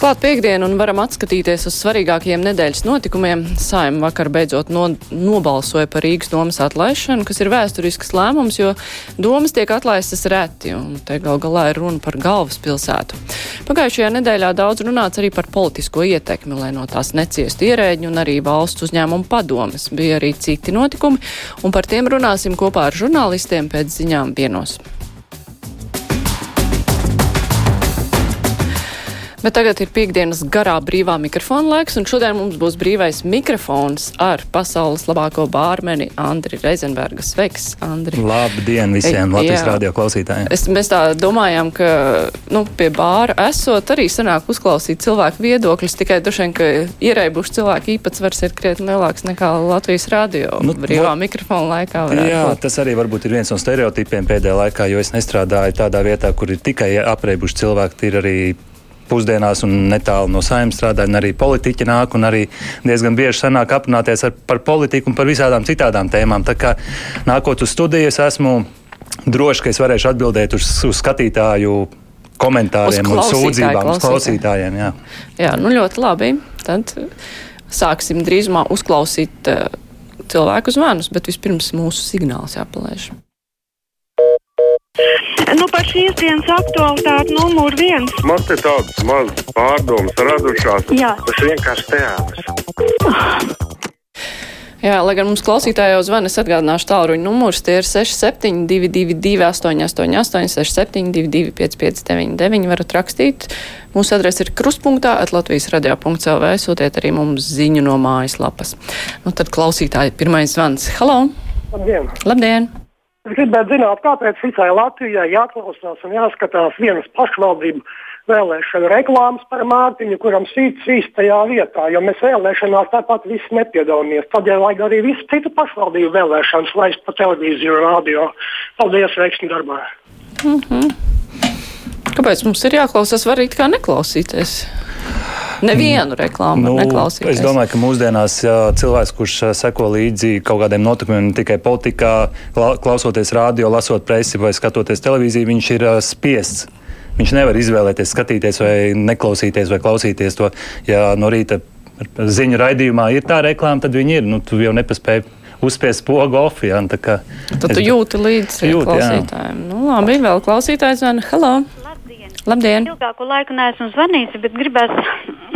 Klāt piekdienu un varam atskatīties uz svarīgākajiem nedēļas notikumiem. Saima vakar beidzot no, nobalsoja par Rīgas domas atlaišanu, kas ir vēsturisks lēmums, jo domas tiek atlaistas reti, un te gal galā ir runa par galvaspilsētu. Pagājušajā nedēļā daudz runāts arī par politisko ietekmi, lai no tās neciestu ierēģi un arī valsts uzņēmumu padomas. Bija arī citi notikumi, un par tiem runāsim kopā ar žurnālistiem pēc ziņām vienos. Bet tagad ir piekdienas garā brīvā mikrofona laiks, un šodien mums būs brīvais mikrofons ar pasaules labāko bārmeni Andri Reizenberga. Sveiks, Andri! Labdien visiem Latvijas radio klausītājiem! Es, mēs tā domājām, ka nu, pie bāra esot arī sanāk uzklausīt cilvēku viedokļus, tikai dušiem, ka ierēbuši cilvēku īpatsvars ir krietni lielāks nekā Latvijas radio nu, brīvā vo... mikrofona laikā. Jā, būt. tas arī varbūt ir viens no stereotipiem pēdējā laikā, jo es nestrādāju tādā vietā, kur ir tikai apreibuši cilvēki, ir arī pusdienās un netālu no saimnes strādāju, un arī politiķi nāk, un arī diezgan bieži sanāk aprunāties ar, par politiku un par visādām citādām tēmām. Tā kā nākot uz studijas, esmu droši, ka es varēšu atbildēt uz, uz skatītāju komentāriem un sūdzībām uz klausītājiem. Jā. jā, nu ļoti labi. Tad sāksim drīzumā uzklausīt uh, cilvēku zvanus, bet vispirms mūsu signāls jāpalaiž. Nu, par šīs dienas aktualitāti numur viens. Man te tādas mazas pārdomas radušās. Jā. Tas vienkārši teātris. Jā, lai gan mums klausītāji jau zvana, es atgādināšu tālruņa numurs. Tie ir 6722, 888, 672, 559, varat rakstīt. Mūsu adrese ir krustpunktā, Latvijas radio.clv. Sūtiet arī mums ziņu no mājaslapas. Nu, tad klausītāji, pirmais zvans. Halo! Labdien! Labdien! Es gribētu zināt, kāpēc visai Latvijai jāklausās un jāskatās vienas pašvaldību vēlēšanu reklāmas par Mārtiņu, kuram sīts īstajā vietā, jo mēs vēlēšanās tāpat visi nepiedalāmies. Tādēļ vajag arī visu citu pašvaldību vēlēšanas laist pa televīziju un radio. Paldies, veikšņu darbā! Mm -hmm. Kāpēc mums ir jāklausās? Var arī kā neklausīties. Nevienu reklāmu nu, neklausīties. Es domāju, ka mūsdienās cilvēks, kurš seko līdzi kaut kādiem notikumiem, ne tikai politikā, klausoties radio, lasot presi vai skatoties televīziju, viņš ir spiests. Viņš nevar izvēlēties, skatīties vai neklausīties vai klausīties to. Ja no rīta ziņu raidījumā ir tā reklāma, tad viņi ir. Nu, tu jau nepaspēji uzspiest pogu off. Ja, tad tu jūti līdzi klausītājiem. Nu, labi, vēl klausītājs zvana. Hello! Labdien! Ilgāku laiku neesmu zvanījis, bet gribēs,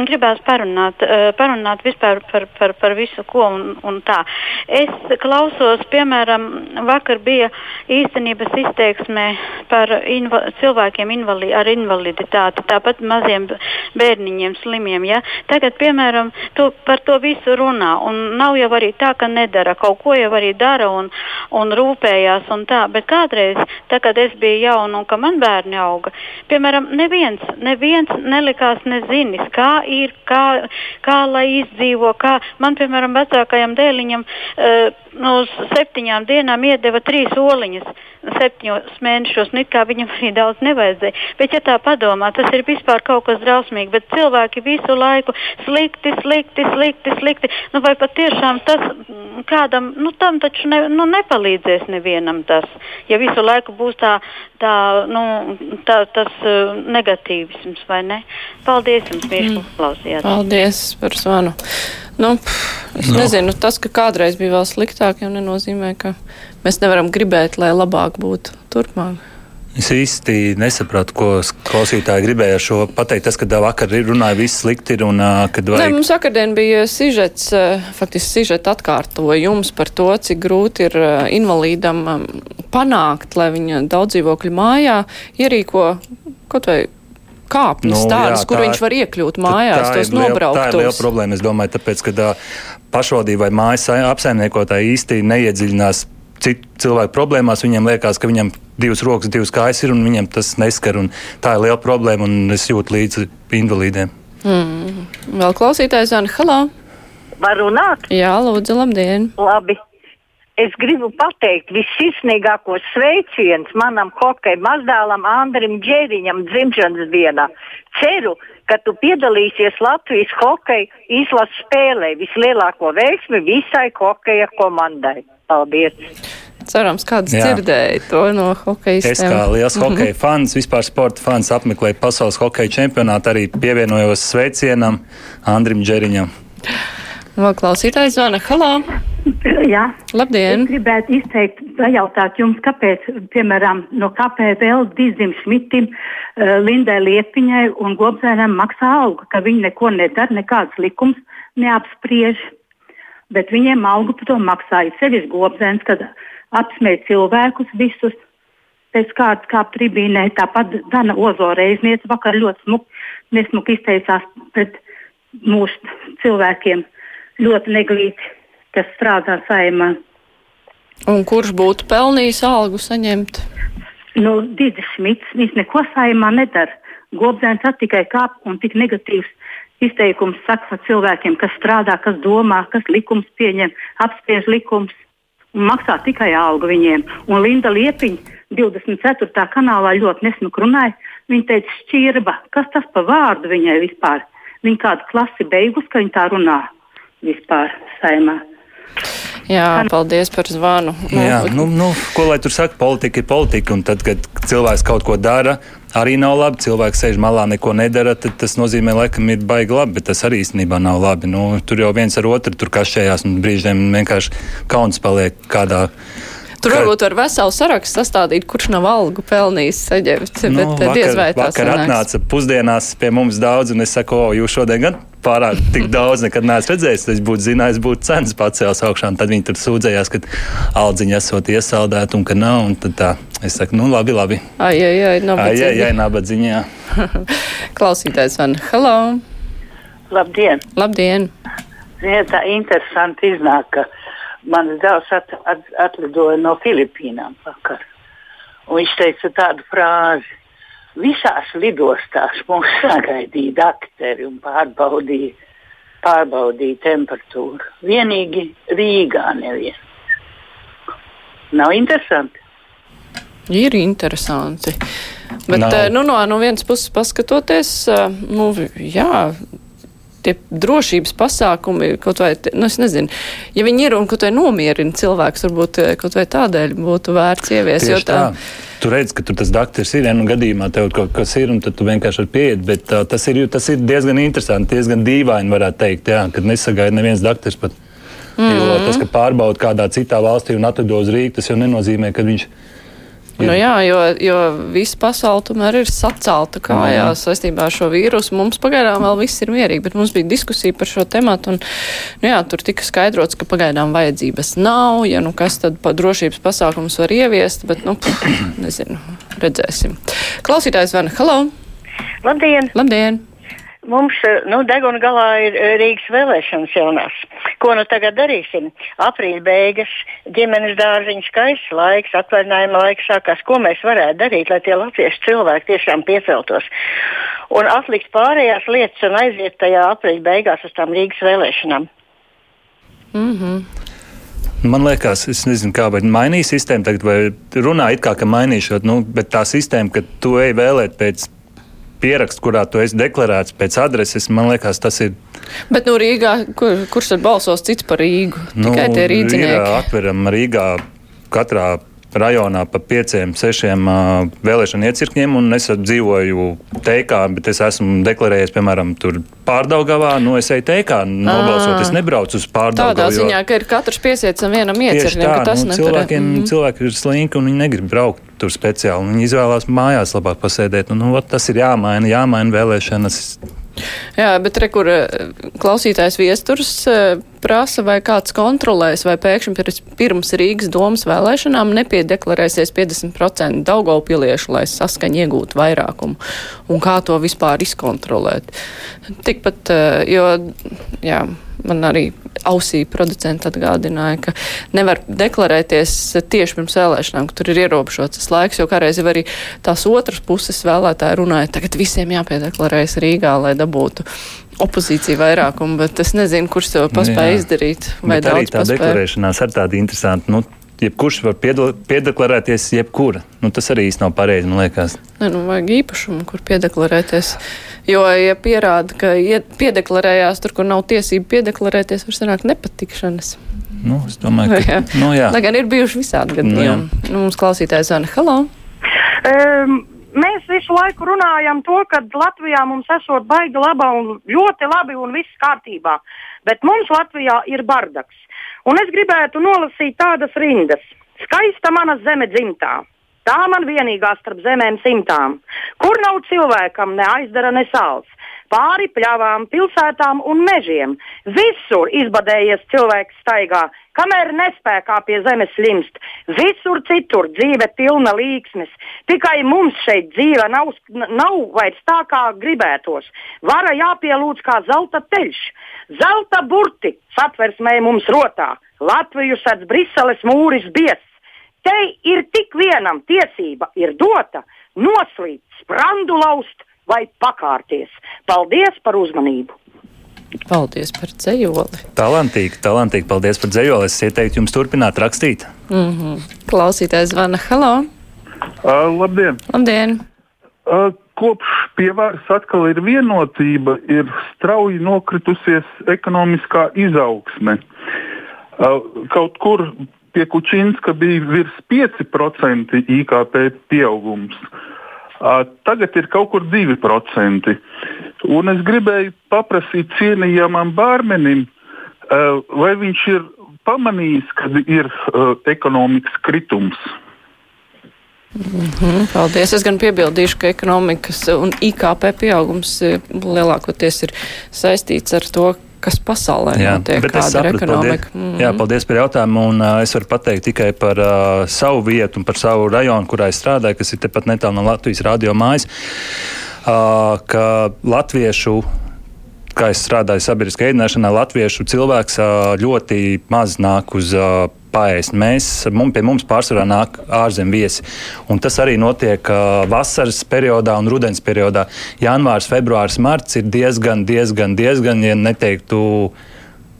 gribēs parunāt, uh, parunāt vispār par, par, par visu ko un, un tā. Es klausos, piemēram, vakar bija īstenības izteiksmē par inva cilvēkiem invali ar invaliditāti, tāpat maziem bērniņiem slimiem. Ja? Tagad, piemēram, tu par to visu runā un nav jau arī tā, ka nedara, kaut ko jau arī dara un, un rūpējās un tā, bet kādreiz, tā, kad es biju jauna un ka man bērni auga, piemēram, neviens, neviens nelikās nezinis, kā ir, kā, kā lai izdzīvo. Kā. Man, piemēram, vecākajam dēliņam uh, no septiņām dienām iedeva trīs oliņas septiņos mēnešos, nu kā viņam arī daudz nevajadzēja. Bet, ja tā padomā, tas ir vispār kaut kas drausmīgs, bet cilvēki visu laiku slikti, slikti, slikti, slikti. Nu, vai patiešām tas mm, kādam, nu tam taču ne, nu, nepalīdzēs nevienam tas, ja visu laiku būs tā, tā, nu, tā tas uh, negatīvisms, vai ne? Paldies jums, mīļš, mm. klausījāt. Paldies par zvanu. Nu, es no. nezinu, tas, ka kādreiz bija vēl sliktāk, jau nenozīmē, ka mēs nevaram gribēt, lai labāk būtu turpmāk. Es īsti nesapratu, ko klausītāji gribēja ar šo pateikt. Tas, ka vakar runāja viss slikti, ir un kad vajag. Nē, mums vakardien bija sižets, faktiski sižets atkārtojums par to, cik grūti ir invalīdam panākt, lai viņa daudz dzīvokļu mājā ierīko kaut vai kāpnes nu, tādas, jā, kur tā, viņš var iekļūt mājās, tos nobraukt. Tā ir liela problēma, es domāju, tāpēc, ka pašvaldība vai mājas apsaimniekotāji īsti neiedziļinās citu cilvēku problēmās. Viņiem liekas, ka viņam divas rokas, divas kājas ir un viņiem tas neskar. Tā ir liela problēma un es jūtu līdzi invalīdiem. Mm. Vēl klausītājs Zana, halā! Var runāt? Jā, lūdzu, labdien! Labi! Es gribu pateikt vissirsnīgākos sveicienus manam hokeja mazdēlam Andrim Džēriņam dzimšanas dienā. Ceru, ka tu piedalīsies Latvijas hokeja izlases spēlē. Vislielāko veiksmi visai hokeja komandai. Paldies! Cerams, kāds Jā. dzirdēja to no hokeja Es kā liels hokeja fans, vispār sporta fans, apmeklēju pasaules hokeja čempionātu, arī pievienojos sveicienam Andrim Džeriņam. Vēl klausītājs zvana. Halo! Jā, Labdien! es gribētu izteikt, pajautāt jums, kāpēc, piemēram, no KPVL Dizim Šmitim, uh, Lindai Liepiņai un Gobzēnam maksā algu, ka viņi neko nedara, nekāds likums neapspriež, bet viņiem algu par to maksāja. Sevišķi Gobzēns, kad apsmēja cilvēkus visus pēc kārtas kā tribīnē. Tāpat Dana Ozo reizniece vakar ļoti smuk, nesmuk izteicās pret mūsu cilvēkiem ļoti neglīti, kas strādā saimā. Un kurš būtu pelnījis algu saņemt? Nu, Digis Šmits, viņš neko saimā nedara. Gobzēns tikai kāp un tik negatīvs izteikums saka par cilvēkiem, kas strādā, kas domā, kas likums pieņem, apspiež likums un maksā tikai algu viņiem. Un Linda Liepiņa 24. kanālā ļoti nesmuku runāja. Viņa teica, šķirba, kas tas pa vārdu viņai vispār? Viņa kādu klasi beigus, ka viņa tā runā vispār saimā. Jā, paldies par zvanu. Jā, nu, nu, ko lai tur saka, politika ir politika. Un tad, kad cilvēks kaut ko dara, arī nav labi. Cilvēks sēž malā, neko nedara. Tas nozīmē, laikam, ir baigi labi, bet tas arī īstenībā nav labi. Nu, tur jau viens ar otru tur kašējās un brīžiem vienkārši kauns paliek kādā. Tur varbūt var veselu sarakstu sastādīt, kurš nav algu pelnījis saņemt. Nu, bet vakar, diez vai tas vakar sanāks. atnāca pusdienās pie mums daudz, un es saku, o, jūs šodien gan pārāk tik daudz nekad neesat redzējis. Es būtu zinājis, būtu cenas pacēlis augšā, tad viņi tur sūdzējās, ka aldziņa esot iesaldēta un ka nav. Un tad tā, es saku, nu labi, labi. Ai, ai, ai, Ai, nabadzīgi. ai, ai, nabadzīņā. Klausītājs van. Hello! Labdien! Labdien! Ziniet, tā interesanti iznāk, ka mans dēls at, at, atlidoja no Filipīnām vakar. Un viņš teica tādu frāzi. Visās lidostās mūs sagaidīja dakteri un pārbaudīja, pārbaudīja temperatūru. Vienīgi Rīgā neviens. Nav interesanti. Ir interesanti. Bet Nav. eh, nu, no, no vienas puses paskatoties, eh, nu, jā, tie drošības pasākumi, kaut vai, nu, es nezinu, ja viņi ir un kaut vai nomierina cilvēks, varbūt eh, kaut vai tādēļ būtu vērts ievies. Tieši tā. Tu redz, ka tur tas doktors ir, ja nu gadījumā tev kaut kas ir, un tad tu vienkārši pieiet. Bet uh, tas, ir, tas ir diezgan interesanti, diezgan dīvaini, varētu teikt, jā, kad nesagaida neviens doktors pat. Mm -hmm. Jo tas, ka pārbauda kādā citā valstī un atved uz Rīgā, tas jau nenozīmē, ka viņš Nu, jā, jo, jo visa pasaule tomēr ir sacelta kājās saistībā ar šo vīrusu. Mums pagaidām vēl viss ir mierīgi, bet mums bija diskusija par šo tematu. Un, nu, jā, tur tika skaidrots, ka pagaidām vajadzības nav. Ja nu kas tad pa drošības pasākums var ieviest, bet, nu, nezinu, redzēsim. Klausītājs Vana, halo! Labdien! Labdien! Mums nu, deguna galā ir eh, Rīgas vēlēšanas jaunās. Ko nu tagad darīsim? Aprīļa beigas, ģimenes dārziņš, skaists laiks, atvaļinājuma laiks sākās. Ko mēs varētu darīt, lai tie latviešu cilvēki tiešām pieceltos? Un atlikt pārējās lietas un aiziet tajā aprīļa beigās uz tām Rīgas vēlēšanām. Mm -hmm. Man liekas, es nezinu, kā mainīja sistēmu tagad, vai runā it kā, ka mainīšot, nu, bet tā sistēma, ka tu ej vēlēt pēc pierakstu, kurā tu esi deklarēts pēc adreses, man liekas, tas ir. Bet, nu, Rīgā, kur, kurš tad balsos cits par Rīgu? Tikai tie ir rīdzinieki. atveram Rīgā katrā rajonā pa pieciem, sešiem vēlēšanu iecirkņiem, un es dzīvoju teikā, bet es esmu deklarējies, piemēram, tur pārdaugavā, nu es eju teikā, nobalsot, es nebraucu uz pārdaugavu. Tādā jo- ziņā, ka ir katrs piesiets vienam Tieši iecirknim, tā, ka tas nu, cilvēkiem, mm. cilvēki ir slinki un viņi negrib braukt tur speciāli. Viņi izvēlās mājās labāk pasēdēt. Un, nu, ot, tas ir jāmaina, jāmaina vēlēšanas. Jā, bet re, kur eh, klausītājs viesturs eh, prasa, vai kāds kontrolēs, vai pēkšņi pirms, Rīgas domas vēlēšanām nepiedeklarēsies 50% Daugavpiliešu, lai saskaņi iegūtu vairākumu. Un kā to vispār izkontrolēt. Tikpat, eh, jo, jā, man arī ausī producenti atgādināja, ka nevar deklarēties tieši pirms vēlēšanām, ka tur ir ierobežots laiks, jo kādreiz jau arī tās otras puses vēlētāji runāja, tagad visiem jāpiedeklarējas Rīgā, lai dabūtu opozīciju vairākumu, bet es nezinu, kurš to paspēja Jā. izdarīt. Vai Bet arī daudz tā paspēja. deklarēšanās ir tāda interesanta. Nu, jebkurš var piedeklarēties, jebkura. Nu, tas arī īsti nav pareizi, man liekas. Ne, nu, vajag īpašumu, kur piedeklarēties. Jo, ja pierāda, ka piedeklarējās tur, kur nav tiesība piedeklarēties, var sanākt nepatikšanas. Nu, es domāju, ka nu, jā. Lai gan ir bijuši visādi gadījumi. Nu, nu, mums klausītājs Zana, halo! Um, mēs visu laiku runājam to, ka Latvijā mums esot baigi laba un ļoti labi un viss kārtībā. Bet mums Latvijā ir bardaks. Un es gribētu nolasīt tādas rindas. Skaista mana zeme dzimtā. Tā man vienīgā starp zemēm simtām, kur nav cilvēkam ne aizdara, ne sāls. Pāri pļavām, pilsētām un mežiem. Visur izbadējies cilvēks staigā, kamēr nespējā pie zemes slimst. Visur citur dzīve pilna līksmes. Tikai mums šeit dzīve nav, nav vairs tā, kā gribētos. Vara jāpielūdz kā zelta ceļš. Zelta burti satversmē mums rotā. Latviju sēdz Briseles mūris bies. Te ir tik vienam tiesība ir dota noslīd, sprandu laust vai pakārties. Paldies par uzmanību! Paldies par dzējoli. Talantīgi, talantīgi. Paldies par dzējoli. Es ieteiktu jums turpināt rakstīt. Mm -hmm. Klausītājs zvana. Halo! Uh, labdien! Labdien! Uh, kopš pie varas atkal ir vienotība, ir strauji nokritusies ekonomiskā izaugsme. Uh, kaut kur pie Kučinska bija virs 5% IKP pieaugums. Tagad ir kaut kur 2%. Un es gribēju paprasīt cienījamam bārmenim, vai viņš ir pamanījis, ka ir ekonomikas kritums. Mm -hmm, paldies. Es gan piebildīšu, ka ekonomikas un IKP pieaugums lielākoties ir saistīts ar to, kas pasaulē jā, notiek, kāda ir ekonomika. Paldies, mm. Jā, paldies par jautājumu, un uh, es varu pateikt tikai par uh, savu vietu un par savu rajonu, kurā es strādāju, kas ir tepat netālu no Latvijas radio mājas, uh, ka latviešu kā es strādāju sabiedriskajā ēdināšanā, latviešu cilvēks ļoti maz nāk uz paēst. Mēs, mums, pie mums pārsvarā nāk ārzemju viesi. Un tas arī notiek uh, vasaras periodā un rudens periodā. Janvārs, februārs, marts ir diezgan, diezgan, diezgan, ja neteiktu.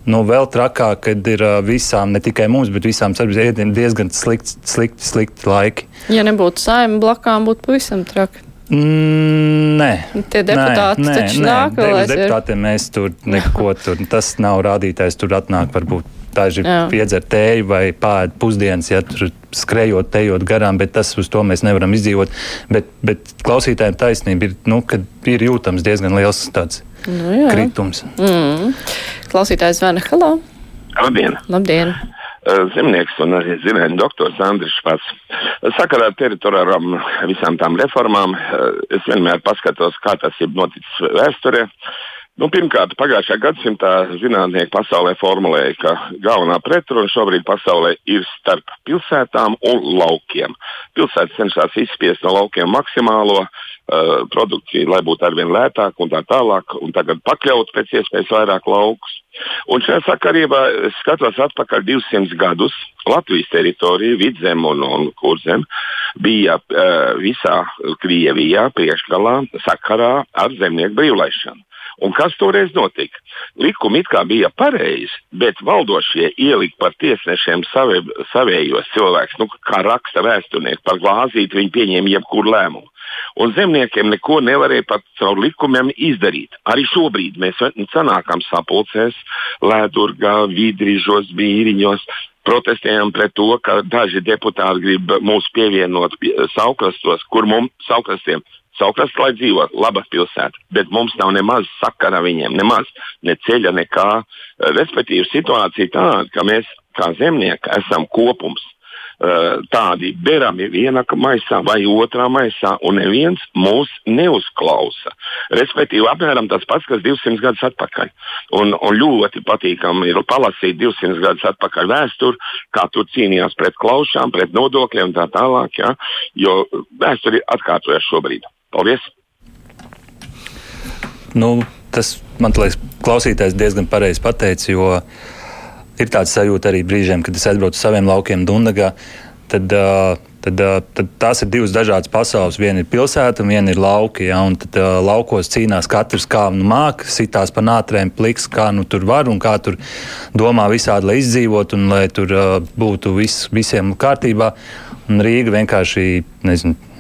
Nu, vēl trakāk, kad ir uh, visām, ne tikai mums, bet visām sabiedrībām diezgan slikti, slikti, slikti laiki. Ja nebūtu saima blakām, būtu pavisam traki. Mm, nē, tie deputāti nē, taču nē, nāk vēl. Deputātiem mēs tur neko tur, tas nav rādītājs, tur atnāk varbūt daži piedzer tēju vai pāēd pusdienas, ja tur skrejot, tejot garām, bet tas uz to mēs nevaram izdzīvot. Bet, bet klausītājiem taisnība ir, nu, kad ir jūtams diezgan liels tāds nu, jā. kritums. Mm. Klausītājs zvana, halo! Labdien! Labdien. Zemnieks un arī zinātnē doktors Andris Špats. Sakarā ar teritoriālām visām tām reformām es vienmēr paskatos, kā tas ir noticis vēsturē. Nu, pirmkārt, pagājušajā gadsimtā zinātnieki pasaulē formulēja, ka galvenā pretruna šobrīd pasaulē ir starp pilsētām un laukiem. Pilsētas cenšas izspiest no laukiem maksimālo uh, produkciju, lai būtu arvien lētāk un tā tālāk, un tagad pakļaut pēc iespējas vairāk laukus. Un šajā sakarībā skatos atpakaļ 200 gadus. Latvijas teritorija, vidzem un, un kurzem bija uh, visā Krievijā priekšgalā sakarā ar zemnieku brīvlaišanu. Un kas toreiz notika? Likumi it kā bija pareizi, bet valdošie ielika par tiesnešiem savie, savējos cilvēkus, nu, kā raksta vēsturnieki par glāzīti, viņi pieņēma jebkuru lēmumu. Un zemniekiem neko nevarēja pat caur likumiem izdarīt. Arī šobrīd mēs sanākam sapulcēs, Lēdurgā, Vidrižos, Bīriņos, protestējam pret to, ka daži deputāti grib mūs pievienot saukrastos, kur mums saukrastiem Savukārt, lai dzīvo laba pilsēta, bet mums nav nemaz sakara viņiem, nemaz ne ceļa, nekā. Respektīvi, situācija tāda, ka mēs kā zemnieki esam kopums. Tādi berami vienā maisā vai otrā maisā, un neviens mūs neuzklausa. Respektīvi, apmēram tas pats, kas 200 gadus atpakaļ. Un, un ļoti patīkami ir palasīt 200 gadus atpakaļ vēsturi, kā tur cīnījās pret klaušām, pret nodokļiem un tā tālāk. Ja? Jo vēsture atkārtojas šobrīd. Paldies! Nu, tas man liekas, klausītājs diezgan pareizi pateicis, jo ir tāds sajūta arī brīžiem, kad es aizbraucu uz saviem laukiem Dundagā. Tad, tad, tad tās ir divas dažādas pasaules. Viena ir pilsēta, un viena ir lauki. Ja, un tad laukos cīnās katrs, kā nu māca, sitās pa nātrēm, pliks, kā nu tur var un kā tur domā visādi, lai izdzīvotu un lai tur būtu vis, visiem kārtībā. Un Rīga vienkārši nezinu,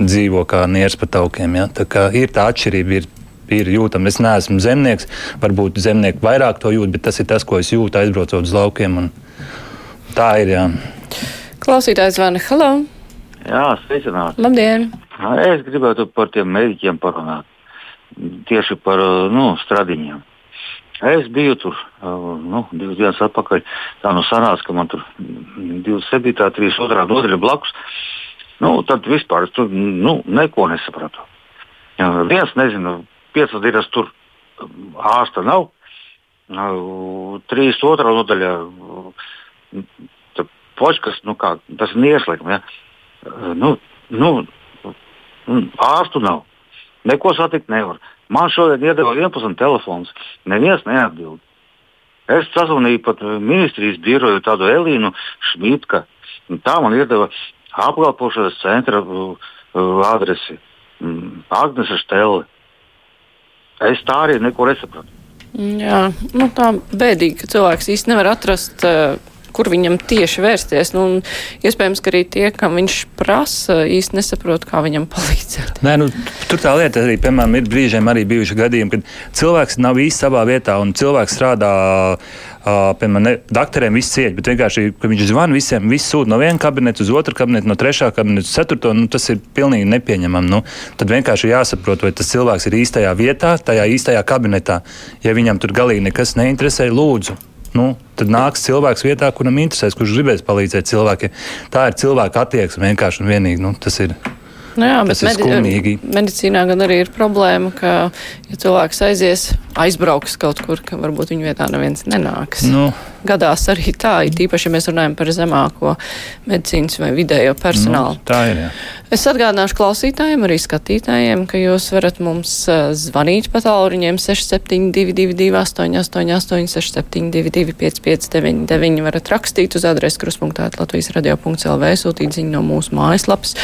dzīvo kā nieres pa taukiem. Ja? Tā kā ir tā atšķirība. Ir, ir jūtama. Es neesmu zemnieks, varbūt zemnieki vairāk to jūt, bet tas ir tas, ko es jūtu aizbraucot uz laukiem. Un, Tā ir, jā. Klausītājs zvana. Halo! Jā, sveicināti. Labdien! Es gribētu par tiem mēģiem parunāt. Tieši par nu, stradiņiem. Es biju tur nu, divas dienas atpakaļ. Tā nu sanāca, ka man tur 27. 32. nodaļa blakus. Nu, tad vispār es tur nu, neko nesapratu. Ja, viens nezinu, piecas dienas tur ārsta nav. Trīs otrā nodaļā počkas, nu kā, tas ir ieslēgums. Ja? Nu, nu, ārstu nav. Neko satikt nevar. Man šodien iedeva 11 telefons. Neviens neatbild. Es sazvanīju pat ministrijas biroju tādu Elīnu Šmitku. Tā man iedeva apkalpošanas centra uh, adresi. Mm, Agnese Štelle. Es tā arī neko nesapratu. Jā, nu tā bēdīgi, ka cilvēks īsti nevar atrast uh, kur viņam tieši vērsties. Nu, iespējams, ka arī tie, kam viņš prasa, īsti nesaprot, kā viņam palīdzēt. Nē, nu, tur tā lieta arī, piemēram, ir brīžiem arī bijuši gadījumi, kad cilvēks nav īsti savā vietā un cilvēks strādā. Uh, piemēram, ne, doktoriem viss ciet, bet vienkārši, ka viņš zvana visiem, viss sūta no viena kabineta uz otru kabinetu, no trešā kabineta uz ceturto, nu, tas ir pilnīgi nepieņemami. Nu, tad vienkārši jāsaprot, vai tas cilvēks ir īstajā vietā, tajā īstajā kabinetā. Ja viņam tur galīgi nekas neinteresē, lūdzu, nu, tad nāks cilvēks vietā, kuram interesēs, kurš gribēs palīdzēt cilvēkiem. Tā ir cilvēka attieksme vienkārši un vienīgi. Nu, tas ir. Nu jā, tas bet medi medicīnā gan arī ir problēma, ka, ja cilvēks aizies, aizbrauks kaut kur, ka varbūt viņa vietā neviens nenāks. Nu. Gadās arī tā, it īpaši, ja mēs runājam par zemāko medicīnas vai vidējo personālu. Nu, tā ir, jā. Es atgādināšu klausītājiem, arī skatītājiem, ka jūs varat mums zvanīt pa tālruņiem 6722, 888, 672, 559, varat rakstīt uz adresi kruspunktā Latvijas radio.lv, sūtīt ziņu no mūsu mājaslapas.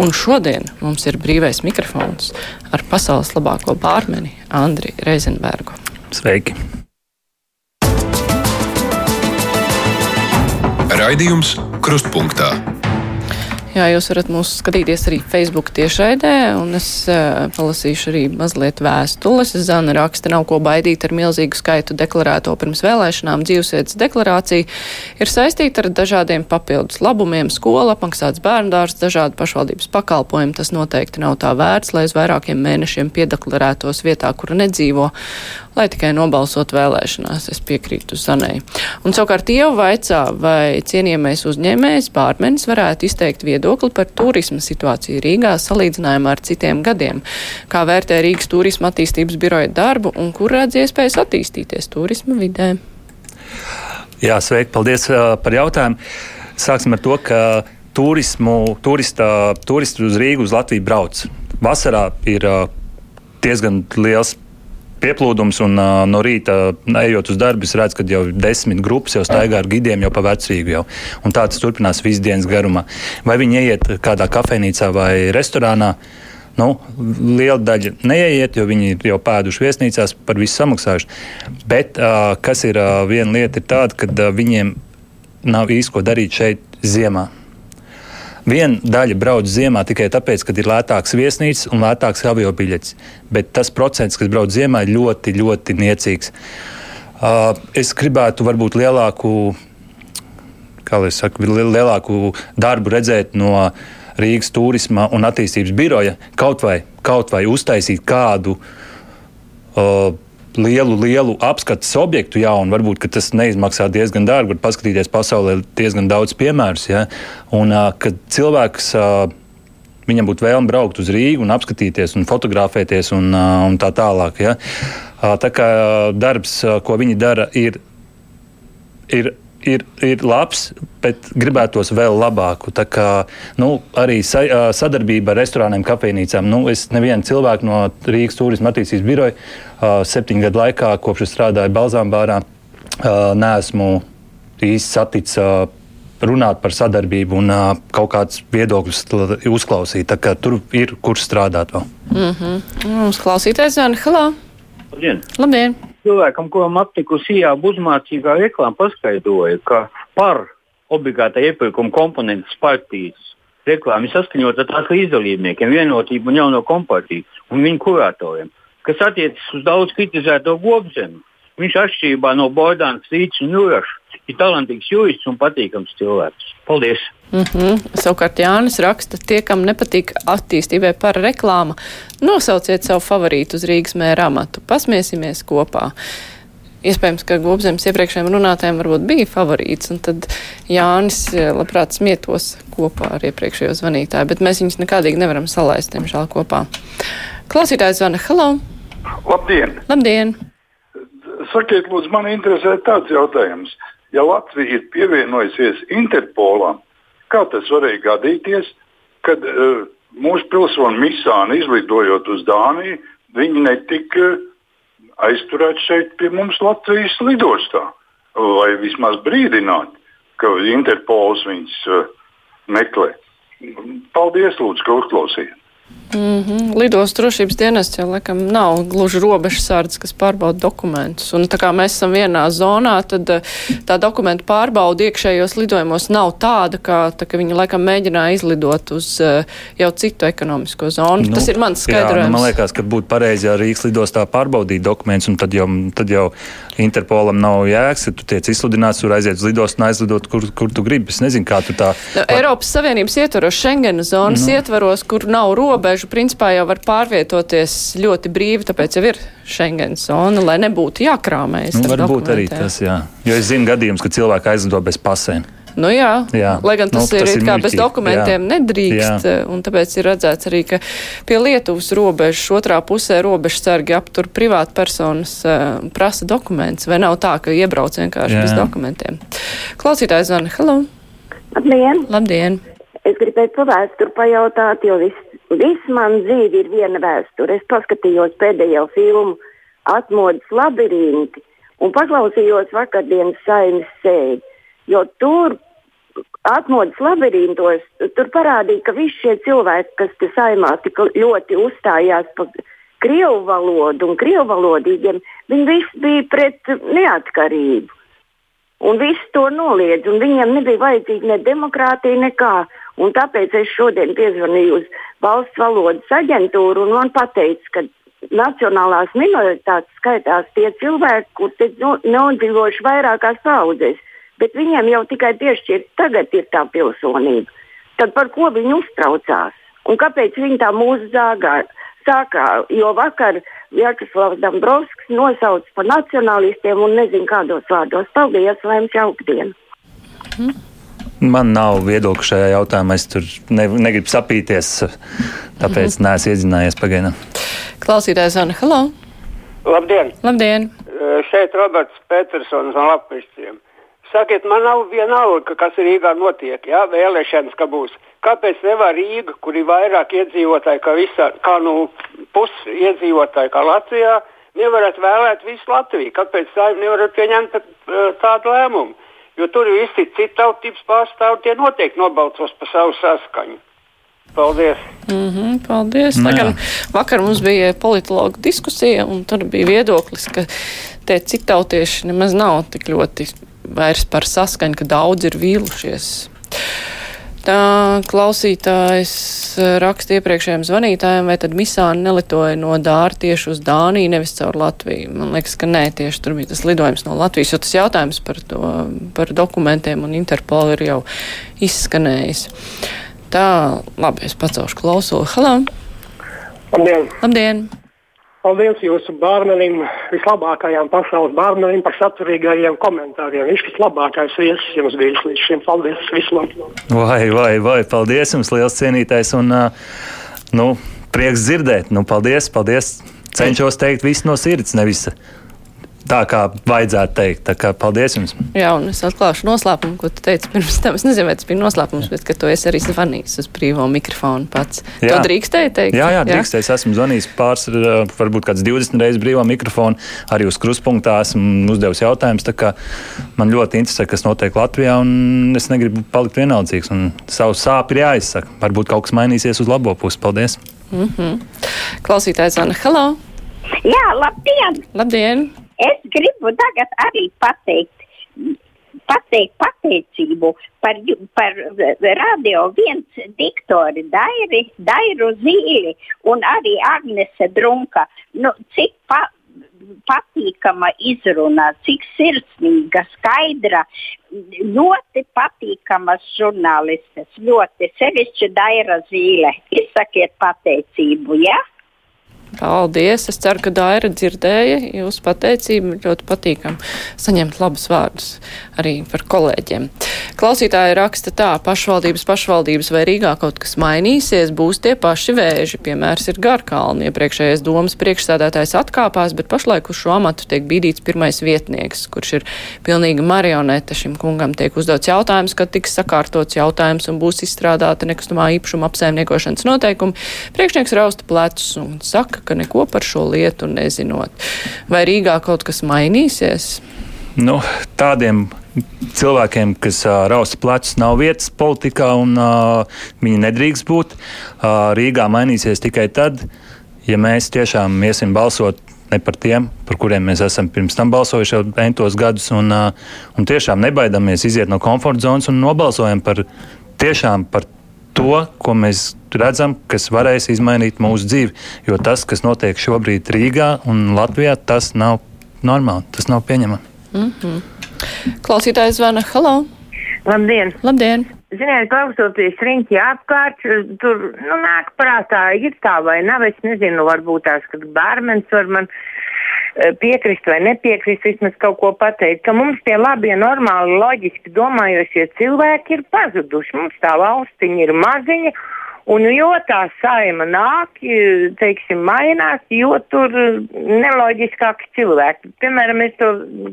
Un šodien mums ir brīvais mikrofons ar pasaules labāko bārmeni Andri Reizenbergu. Sveiki! Raidījums Krustpunktā. Jā, jūs varat mūs skatīties arī Facebook tiešraidē, un es uh, palasīšu arī mazliet vēstules. Zana raksta, nav ko baidīt ar milzīgu skaitu deklarēto pirms vēlēšanām. Dzīvesvietas deklarācija ir saistīta ar dažādiem papildus labumiem, skola, apmaksāts bērndārs, dažādi pašvaldības pakalpojumi. Tas noteikti nav tā vērts, lai uz vairākiem mēnešiem piedeklarētos vietā, kura nedzīvo lai tikai nobalsot vēlēšanās. Es piekrītu Zanai. Un savukārt Ieva vaicā, vai cienījamais uzņēmējs Bārmenis varētu izteikt viedokli par turisma situāciju Rīgā salīdzinājumā ar citiem gadiem. Kā vērtē Rīgas turisma attīstības biroja darbu un kur redz iespējas attīstīties turisma vidē? Jā, sveiki, paldies uh, par jautājumu. Sāksim ar to, ka turismu, turista, turisti uz Rīgu, uz Latviju brauc. Vasarā ir uh, diezgan liels pieplūdums, un uh, no rīta, ejot uz darbu, es redzu, ka jau desmit grupas jau staigā ar gidiem jau pa vecrīgu. Jau. Un tā tas turpinās visu dienas garumā. Vai viņi ieiet kādā kafejnīcā vai restorānā? Nu, liela daļa neiet, jo viņi jau pēduši viesnīcās, par visu samaksājuši. Bet uh, kas ir uh, viena lieta, ir tāda, ka uh, viņiem nav īsti ko darīt šeit ziemā. Viena daļa brauc ziemā tikai tāpēc, ka ir lētāks viesnīcas un lētāks avio biļets. Bet tas procents, kas brauc ziemā, ir ļoti, ļoti niecīgs. Uh, es gribētu varbūt lielāku, saka, lielāku darbu redzēt no Rīgas turisma un attīstības biroja kaut vai, kaut vai uztaisīt kādu uh, lielu, lielu apskates objektu jaunu, varbūt tas neizmaksā diezgan dārgi, var paskatīties pasaulē diezgan daudz piemērus. Ja? Un kad cilvēks viņam būtu vēlme braukt uz Rīgu un apskatīties un fotografēties un, un tā tālāk. Ja? Tā kā darbs, ko viņi dara, ir, ir ir, ir labs, bet gribētos vēl labāku. Tā kā nu, arī sa, sadarbība ar restorāniem, kafejnīcām. Nu, es nevienu cilvēku no Rīgas turisma attīstības biroja septiņu gadu laikā, kopš es strādāju Balzānbārā, neesmu īsti saticis runāt par sadarbību un uh, kaut kādus viedokļus uzklausīt. Tur ir kur strādāt vēl. Mm -hmm. Mums klausītājs Halā. Labdien! Labdien cilvēkam, man aptikusi ījāba uzmācīgā reklāma, paskaidroja, ka par obligātā iepirkuma komponentes partijas reklāmu ir saskaņota ar tās līdzdalībniekiem, vienotību un jauno kompātiju un viņu kuratoriem, kas attiecas uz daudz kritizēto gobzemi. Viņš atšķirībā no Bordānas, Rītas un Jūraša ārkārtīgi talantīgs jūtas un patīkams cilvēks. Paldies! Mm -hmm. Savukārt Jānis raksta, tie, kam nepatīk attīstībai par reklāmu, nosauciet savu favorītu uz Rīgas mēra amatu. Pasmiesimies kopā. Iespējams, ka Gobzems iepriekšējiem runātājiem varbūt bija favorīts, un tad Jānis eh, labprāt smietos kopā ar iepriekšējo zvanītāju, bet mēs viņus nekādīgi nevaram salaist, diemžēl, kopā. Klausītājs zvana, hello! Labdien! Labdien! Sakiet, lūdzu, man interesē tāds jautājums. Ja Latvija ir pievienojusies Interpolam, kā tas varēja gadīties, kad uh, mūsu pilsoni Misāni izlidojot uz Dāniju, viņi netika uh, aizturēti šeit pie mums Latvijas lidostā? Vai vismaz brīdināt, ka Interpols viņus uh, meklē? Paldies, lūdzu, ka uzklausījāt! Mm -hmm. Lidos drošības dienests jau laikam nav gluži robežsardze, kas pārbauda dokumentus. Un tā kā mēs esam vienā zonā, tad eh, tā dokumentu pārbauda iekšējos lidojumos nav tāda, kā tā, ka viņi laikam mēģināja izlidot uz uh, jau citu ekonomisko zonu. Nu, Tas ir mans skaidrojums. Jā, nu, man liekas, ka būtu pareizi, ja Rīgas lidostā pārbaudīt dokumentus, un tad jau, tad jau Interpolam nav jēgas, ja tu tiec izsludināts, tur aiziet uz lidostu un aizlidot, kur, kur tu gribi. Es nezinu, kā tu tā. Nu, Eiropas Savienības ietvaros, Schengenas zonas nu. ietvaros, kur nav robežu robežu principā jau var pārvietoties ļoti brīvi, tāpēc jau ir Schengen zona, lai nebūtu jākrāmējas. Nu, varbūt arī tas, jā. Jo es zinu gadījumus, ka cilvēki aizlido bez pasēm. Nu jā, jā, lai gan tas, nu, tas ir, ir kā bez dokumentiem jā. nedrīkst, jā. un tāpēc ir redzēts arī, ka pie Lietuvas robežas otrā pusē robežsargi aptur privātu personas uh, prasa dokumentus, vai nav tā, ka iebrauc vienkārši jā. bez dokumentiem. Klausītājs zvana, hello! Labdien! Labdien! Es gribēju pa vēsturi pajautāt, jo viss Viss man dzīve ir viena vēsture. Es paskatījos pēdējo filmu Atmodas labirinti un paklausījos vakardienas saimnes sēdi. Jo tur atmodas labirintos, tur parādīja, ka visi šie cilvēki, kas te saimā tik ļoti uzstājās par krievu valodu un krievu valodīgiem, viņi visi bija pret neatkarību. Un viss to noliedz, un viņiem nebija vajadzīga ne demokrātija, nekā. Un tāpēc es šodien piezvanīju uz valsts valodas aģentūru un man teica, ka nacionālās minoritātes skaitās tie cilvēki, kuriem ir nodzīvojuši vairākās paudzēs, bet viņiem jau tikai piešķirt tagad ir tā pilsonība. Tad par ko viņi uztraucās? Un kāpēc viņi tā mūsu zāgā? Sākā, jo vakar Vjačeslavs Dombrovskis nosauca par nacionālistiem un nezinu kādos vārdos. Paldies, lai jums jauka diena! Man nav viedokļa šajā jautājumā. Es tur ne, negribu sapīties, tāpēc mm. neesmu iedzinājies pagaidām. Klausītājs Anna, hello! Labdien! Labdien. Šeit Roberts Petersons no Latvijas. Sakiet, man nav vienalga, kas Rīgā notiek, jā, vēlēšanas, ka būs. Kāpēc nevar Rīga, kur ir vairāk iedzīvotāji, kā, visā, kā nu, pusi iedzīvotāji kā Latvijā, nevarat vēlēt visu Latviju? Kāpēc tā nevarat pieņemt tādu lēmumu? Jo tur visi citu tautības pārstāvji tie noteikti nobalsos par savu saskaņu. Paldies! Mm -hmm, paldies! Tagad, vakar mums bija politologa diskusija, un tur bija viedoklis, ka tie citautieši nemaz nav tik ļoti vairs par saskaņu, ka daudz ir vīlušies. Tā klausītājs raksta iepriekšējiem zvanītājiem, vai tad misāni nelitoja no Dāra tieši uz Dāniju, nevis caur Latviju. Man liekas, ka nē, tieši tur bija tas lidojums no Latvijas, jo tas jautājums par, to, par dokumentiem un Interpolu ir jau izskanējis. Tā, labi, es pacelšu klausuli. Halo! Labdien! Labdien. Paldies jūsu bērnam, vislabākajam pasaules bērnam par saturīgajiem komentāriem. Viņš vislabākais viesis jums bijis līdz šim. Paldies! Vislabāk! Vai, vai, vai! Paldies jums, liels cienītais! Un, nu, prieks dzirdēt! Nu, paldies! paldies. Cenšos teikt visu no sirds, nevis tā, kā vajadzētu teikt. Tā kā paldies jums. Jā, un es atklāšu noslēpumu, ko tu teici pirms tam. Es nezinu, vai tas bija noslēpums, bet ka tu esi arī zvanījis uz brīvo mikrofonu pats. Jā. To drīkstēji teikt? Jā, jā, drīkstēji. Es esmu zvanījis pāris, varbūt kāds 20 reizes brīvā mikrofonu. Arī uz kruspunktā esmu uzdevis jautājumus. Man ļoti interesē, kas notiek Latvijā, un es negribu palikt vienaldzīgs. Savu sāpju ir jāizsaka. Varbūt kaut kas mainīsies uz labo pusi. Paldies! Mm -hmm. Klausītājs Anna, hello! Jā, labdien! Labdien! Es gribu tagad arī pateikt, pateikt pateicību par, par radio viens diktori Dairi, Dairu Zīli un arī Agnese Drunka. Nu, cik pa, patīkama izruna, cik sirsnīga, skaidra, ļoti patīkamas žurnālistes, ļoti sevišķi Daira Zīle. Izsakiet pateicību, ja? Paldies! Es ceru, ka Daira dzirdēja jūsu pateicību. Ļoti patīkam saņemt labus vārdus arī par kolēģiem. Klausītāji raksta tā, pašvaldības, pašvaldības vai Rīgā kaut kas mainīsies, būs tie paši vēži. Piemērs ir Garkalni. Iepriekšējais domas priekšsādātājs atkāpās, bet pašlaik uz šo amatu tiek bīdīts pirmais vietnieks, kurš ir pilnīga marionete. Šim kungam tiek uzdots jautājums, kad tiks sakārtots jautājums un būs izstrādāta nekustamā īpašuma apsaimniekošanas noteikumi. Priekšnieks rausta plecus un saka, ka neko par šo lietu nezinot. Vai Rīgā kaut kas mainīsies? Nu, tādiem cilvēkiem, kas uh, rausta plecus, nav vietas politikā un uh, viņi nedrīkst būt. Uh, Rīgā mainīsies tikai tad, ja mēs tiešām iesim balsot ne par tiem, par kuriem mēs esam pirms tam balsojuši jau entos gadus, un, uh, un tiešām nebaidamies iziet no komforta zonas un nobalsojam par tiešām par to, ko mēs redzam, kas varēs izmainīt mūsu dzīvi. Jo tas, kas notiek šobrīd Rīgā un Latvijā, tas nav normāli, tas nav pieņemami. Mm -hmm. Klausītājs zvana Halo! Labdien! Labdien! Ziniet, klausoties riņķi apkārt, tur nu, nāk prātā, ir tā vai nav. Es nezinu, varbūt tās, ka bērns var man piekrist vai nepiekrist, vismaz kaut ko pateikt, ka mums tie labie, normāli, loģiski domājošie cilvēki ir pazuduši. Mums tā valstiņa ir maziņa. Un jo tā saima nāk, teiksim, mainās, jo tur neloģiskāki cilvēki. Piemēram, es to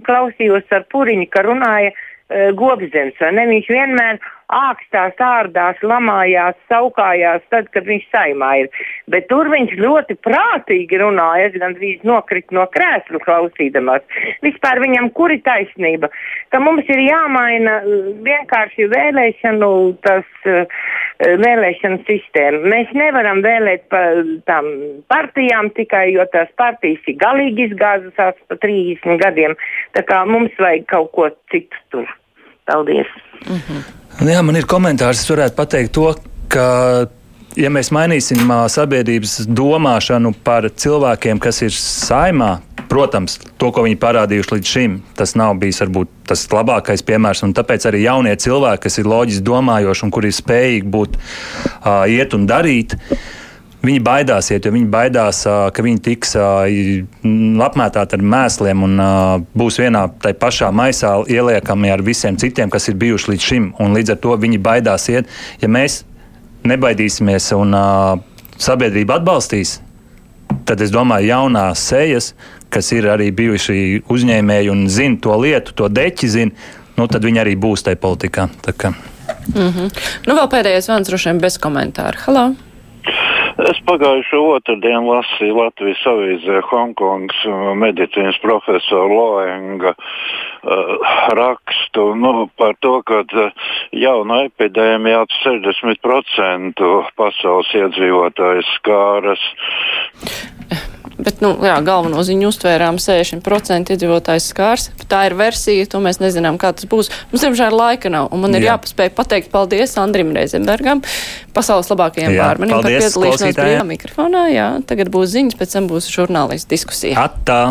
klausījos ar Puriņu, ka runāja uh, Gobzens, vai ne? Viņš vienmēr ākstās, ārdās, lamājās, saukājās, tad, kad viņš saimā ir. Bet tur viņš ļoti prātīgi runāja, es gandrīz nokritu no krēsla klausīdamās. Vispār viņam kur ir taisnība? Ka mums ir jāmaina vienkārši vēlēšanu, tas uh, vēlēšanu sistēma. Mēs nevaram vēlēt pa tām partijām tikai, jo tās partijas ir galīgi izgāzušās pa 30 gadiem. Tā kā mums vajag kaut ko citu tur. Paldies! Mm -hmm. Jā, man ir komentārs. Es varētu pateikt to, ka ja mēs mainīsim sabiedrības domāšanu par cilvēkiem, kas ir saimā, protams, to, ko viņi parādījuši līdz šim, tas nav bijis varbūt tas labākais piemērs. Tāpēc arī jaunie cilvēki, kas ir loģiski domājoši un kuri ir spējīgi būt, uh, iet un darīt. Viņi baidās iet, jo viņi baidās, ka viņi tiks apmētāti ar mēsliem un būs vienā tai pašā maisā ieliekami ar visiem citiem, kas ir bijuši līdz šim. Un līdz ar to viņi baidās iet. Ja mēs nebaidīsimies un sabiedrība atbalstīs, tad es domāju, jaunās sejas, kas ir arī bijuši uzņēmēji un zina to lietu, to deķi zina, nu, tad viņi arī būs tajā politikā. Mm -hmm. Nu, vēl pēdējais vārds droši vien bez komentāra. Halo! Es pagājušo otrdienu lasīju Latvijas avīzē Hongkongas uh, medicīnas profesora Loenga uh, rakstu nu, par to, ka uh, jauna epidēmija ap 60% pasaules iedzīvotājs skāras. Bet, nu, jā, galveno ziņu uztvērām 60% iedzīvotājs skārs. Tā ir versija, to mēs nezinām, kā tas būs. Mums, diemžēl, laika nav, un man ir jā. jāpaspēj pateikt paldies Andrim Reizenbergam, pasaules labākajiem bārmenim par piedalīšanos brīvā mikrofonā. Jā, tagad būs ziņas, pēc tam būs žurnālistu diskusija. Atā.